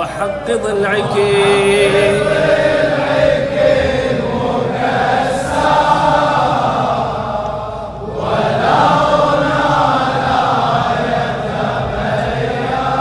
وحق ضلعك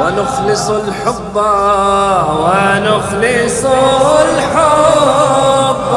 ونخلص الحب ونخلص الحب.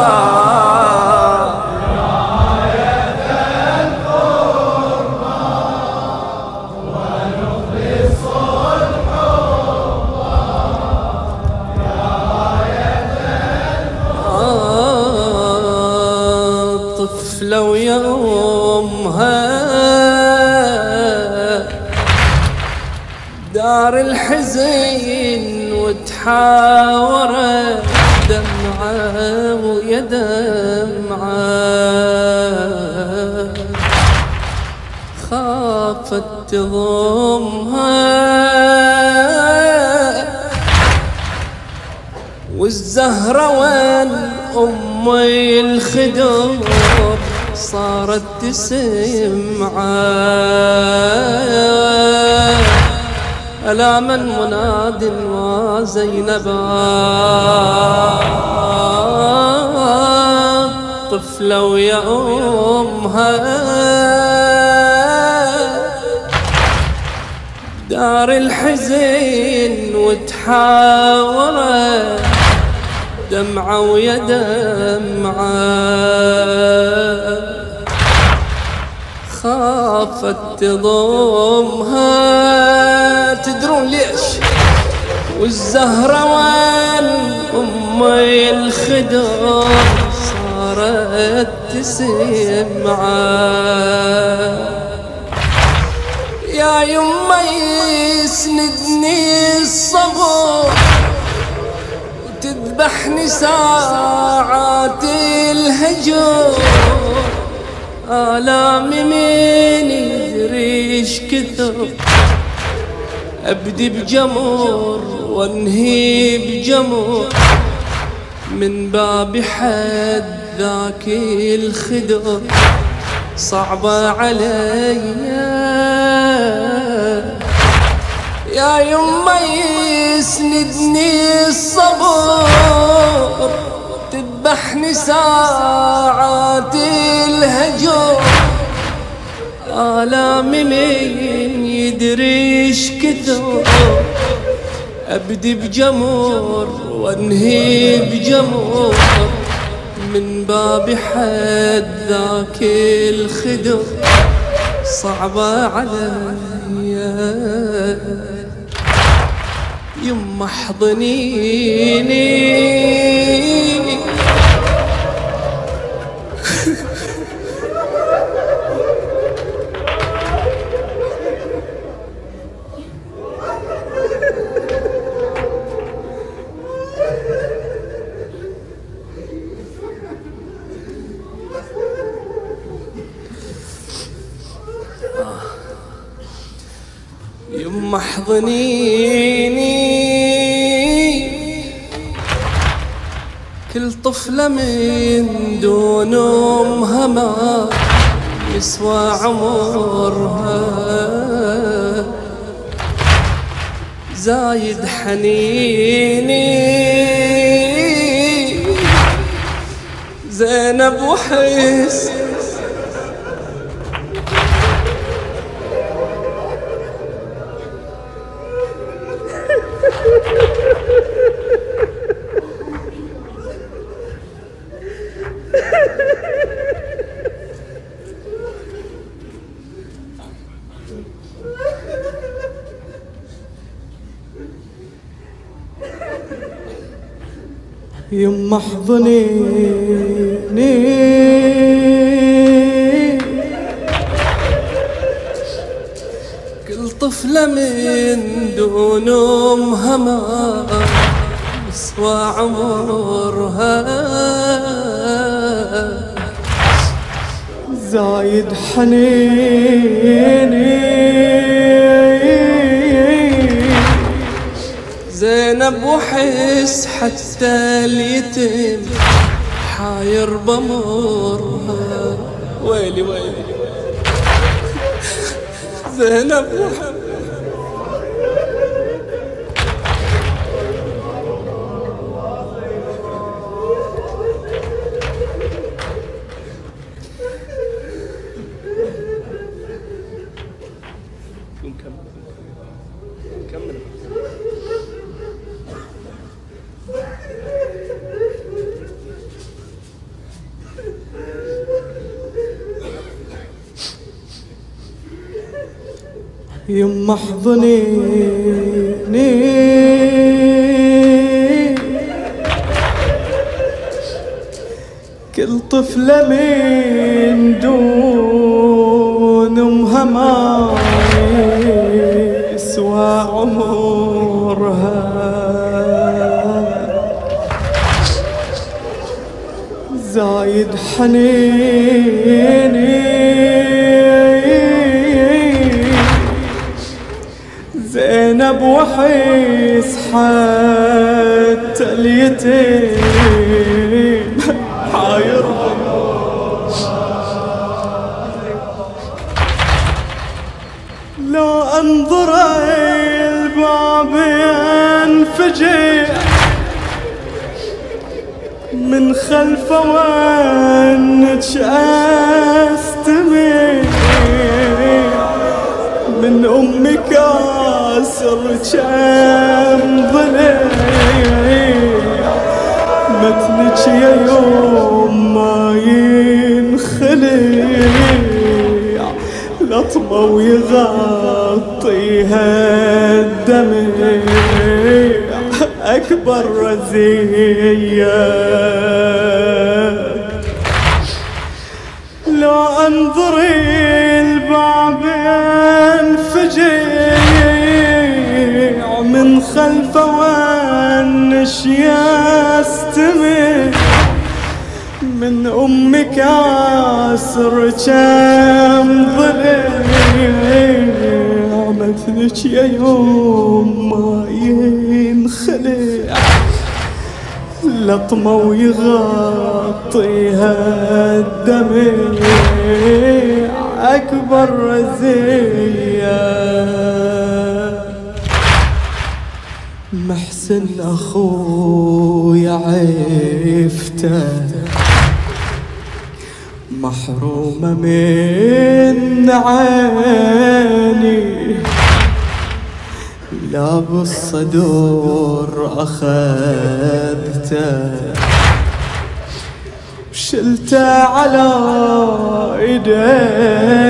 دار الحزين وتحاورت دمعة ويا دمعة. خافت تضمها. والزهرة وين أمي الخدر صارت تسمع ألا من مناد وزينبا. طفلة ويا أمها دار الحزين وتحاورت دمعة ويا دمعة خافت تضمها تدرون ليش؟ والزهرة وين أمي الخدر صارت تسمعه يا يما يسندني الصبر تذبحني ساعات الهجر. آلامي من يدري إيش كثر؟ أبدي بجمر وأنهي بجمر. من باب حد ذاك الخدر صعبة علي. يا يما يسندني الصبر. تذبحني ساعات الهجر آلامي من يدري إيش كثر. أبدي بجمر وأنهي بجمر. من باب حد ذاك الخدر. صعبة علي. يما احضنيني يما احضنيني كل طفلة من دون أمها ما يسوى عمرها. زايد حنيني. زينب وحس يما احضنيني كل طفلة من دون أمها ما يسوى عمرها. زايد حنيني. زينب وحس حتى اليتم حاير بمرها. ويلي ويلي. زينب وحس. يما احضنيني كل طفلة من دون أمها ما يسوى عمرها. زايد حنيني وحيس حتى اليتيم. حاير لو أنظر الباب ينفجع من خلفه وانك استمع من أمك كاسر كم ضلع متنك يا يوم ما ينخلع لطمة ويغطيها الدمع أكبر رزية لو أنظر وانش يستمع من أمك كاسر كم ضلع مثلك يا يوم ما ينخلع. لطمة ويغطيها الدمع. أكبر رزية محسن أخويا عفته. محرومة من عيني. لا بالصدور أخذته. وشلته على ايديني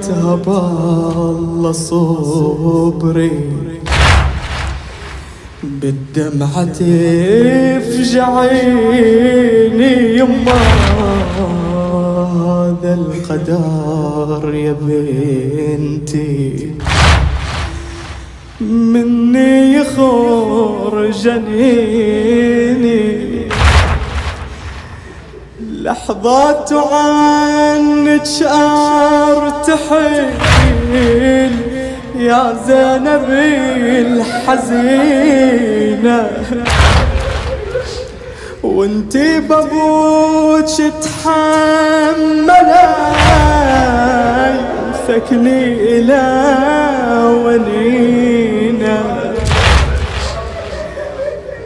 نادتها بالله صبري. بالدمعة تفجعيني يما هذا القدر يا بنتي. مني يخور جنيني لحظات عنك ارتحل يا زينب الحزينة. وانتي بابوك تحملي سكني إلى ونينا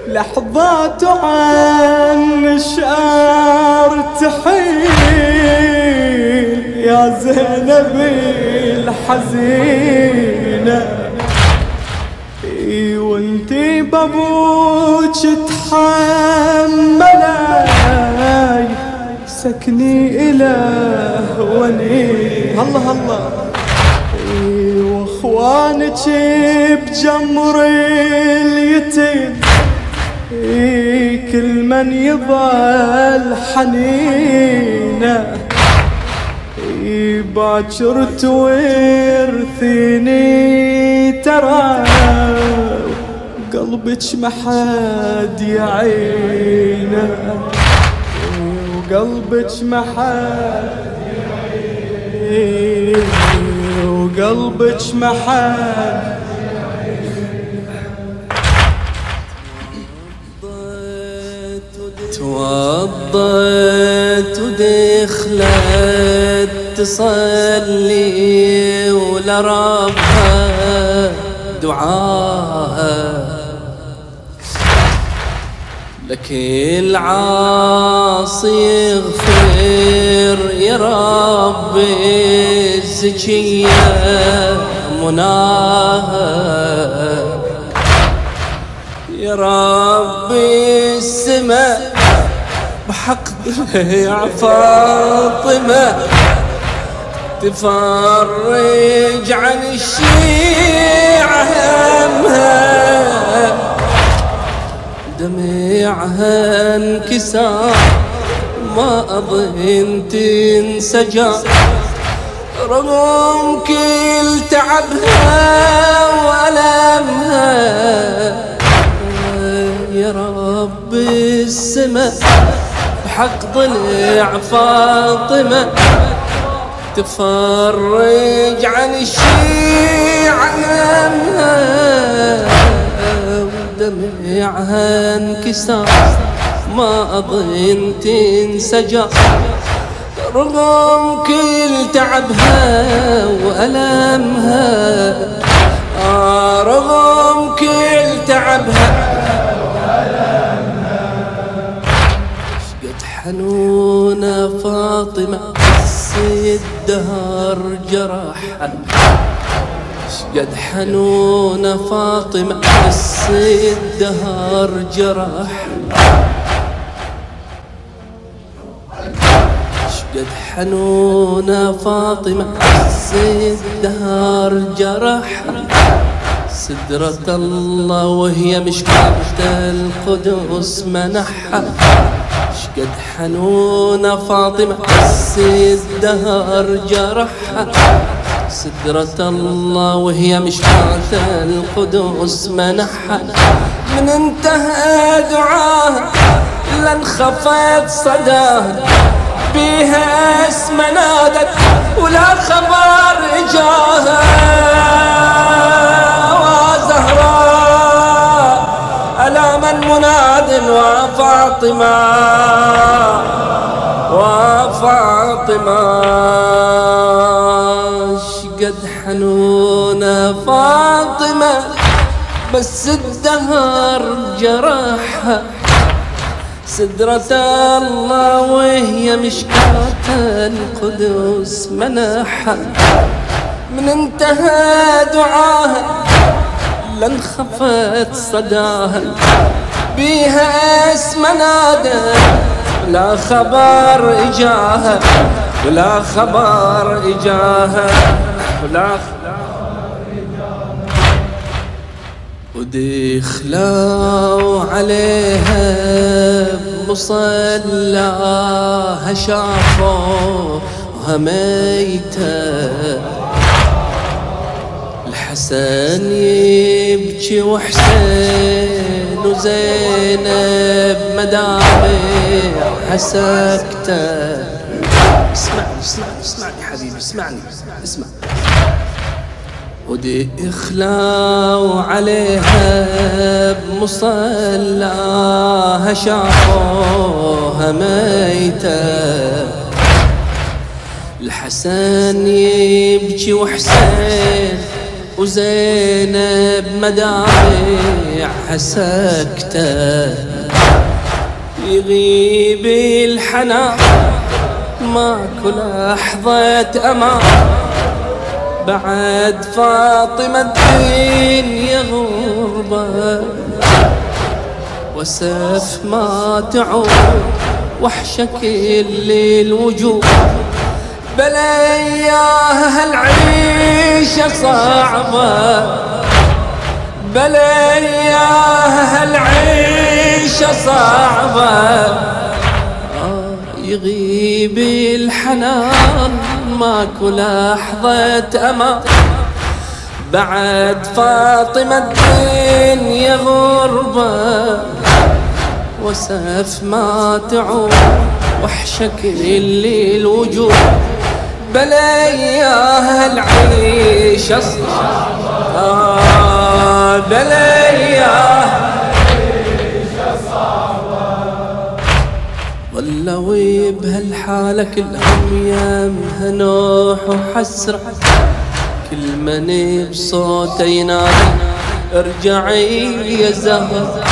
لحظات عن شعر تحيل يا زينب الحزينة. وانتي بابوك تحملي سكني إلى وني. الله الله وإخوانك بجمر اليتيم. كل من يظل حنينة. باكر تورثيني ترى قلبك ما حد يعينه. وقلبك ما حد يعينه. وقلبك ما حد توضت ودخلت تصلي ولربها دعاها. لك العاصي يغفر يا رب الزكية مناها. يا ربي السماء بحق يا فاطمة تفرج عن الشيعة همها. دمعها انكسار ما أظن تنسجى رغم كل تعبها وألمها. يا رب السما بحق ضلع فاطمة. تفرج عن الشيعة. ودمعها انكسار ما أظن تنسجى رغم كل تعبها وألمها آه رغم كل تعبها. شقد حنونة فاطمة السيد دهر جرحها شقد حنونة فاطمة السيد دهر جرحها قد حنونة فاطمة زيد دهار جرح سدرة الله وهي مشكلة القدس منحها. شقد حنونة فاطمة زيد دهار جرحها. سدرة الله وهي مشكلة القدس منحها. من انتهى دعاها لانخفت صداها. بيها اسم نادت ولا خبر جاها مناد وفاطمة وفاطمة شقد حنونة فاطمة بس الدهر جرحها. سدرة الله وهي مشكاة القدس منحها. من انتهى دعاها لانخفت صداها. بيها اسم نادى لا خبر إجاها ولا خبر إجاها ولا ودخلوا عليها بمصلاها شافوها ميتة. الحسن يبكي وحسين وزينب مدامع سكتة اسمعني اسمعني اسمعني حبيبي اسمعني اسمع. ودي إخلاو عليها بمصلاها شافوها ميتة. الحسن يبكي وحسين وزينب مدامع سكتة يغيب الحنان ماكو لحظة أمان بعد فاطمة الدنيا غربة وسف ما تعود وحشة كل الوجود بلا اياها هالعيشة صعبة. بلا اياها هالعيشة صعبة يغيب الحنان ماكو لحظة أمان. بعد فاطمة الدنيا غربة وسف ما تعود وحشك اللي الوجود بلا اياها العيش آه بلا اياها ظلوا بهالحالة كلهم يمها نوح وحسرة. كل من بصوته ينادي ارجعي يا زهر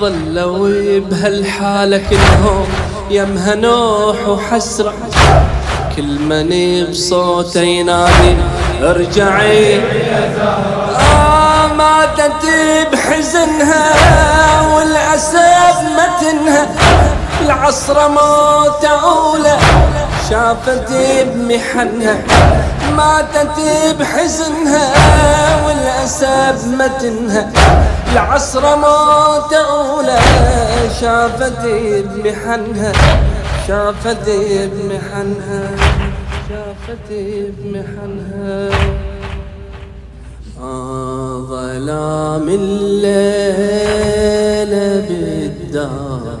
ظلوا بهالحالة كلهم يمها نوح وحسرة. كل من بصوته ينادي ارجعي. آه ماتت بحزنها والأسف متنها العصر موت أولى شافت بمحنها. ماتت بحزنها والأسف متنها العصر موت أولى شافت بمحنها. شافت بمحنها شافت بمحنها آه ظلام الليل بالدار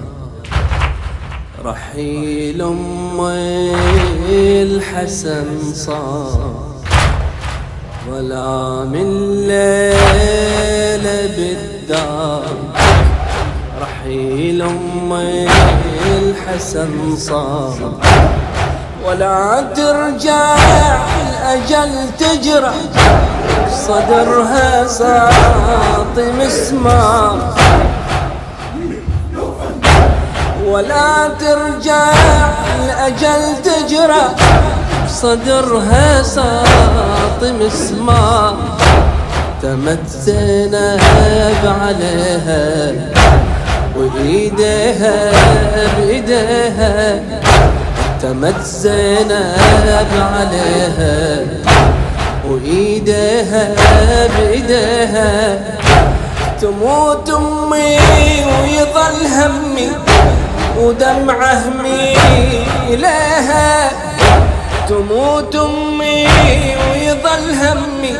رحيل أم الحسن صار. ظلام الليل بالدار رحيل أم الحسن صار. ولا ترجع الأجل تجرى صدرها ساطي مسمار. ولا ترجع الأجل تجرى صدرها ساطي مسمار. تمت زينب عليها وإيديها بإيديها. تمت زينب عليها وإيديها بإيديها. تموت أمي ويظل همي ودمع همي إليها. تموت أمي ويظل همي.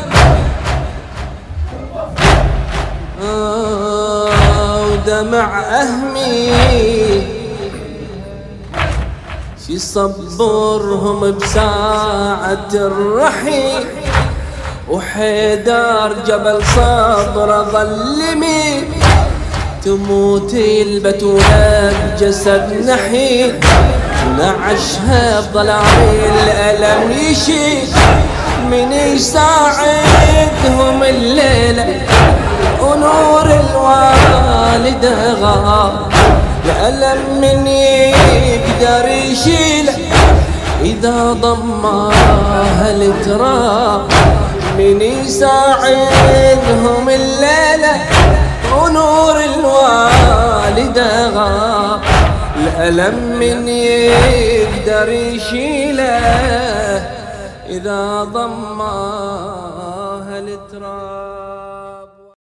آه. ودمع أهمي. شي صبرهم بساعة الرحيل وحيدار جبل صبر ظلمي. تموت البتولة بجسد نحيل نعشها بظلام الألم يشيل. من يساعدهم الليلة ونور الوالدة غاب الألم من يقدر يشيله إذا ضمها التراب من يساعدهم الليلة ونور الوالدة غاب الألم من يقدر يشيله إذا التراب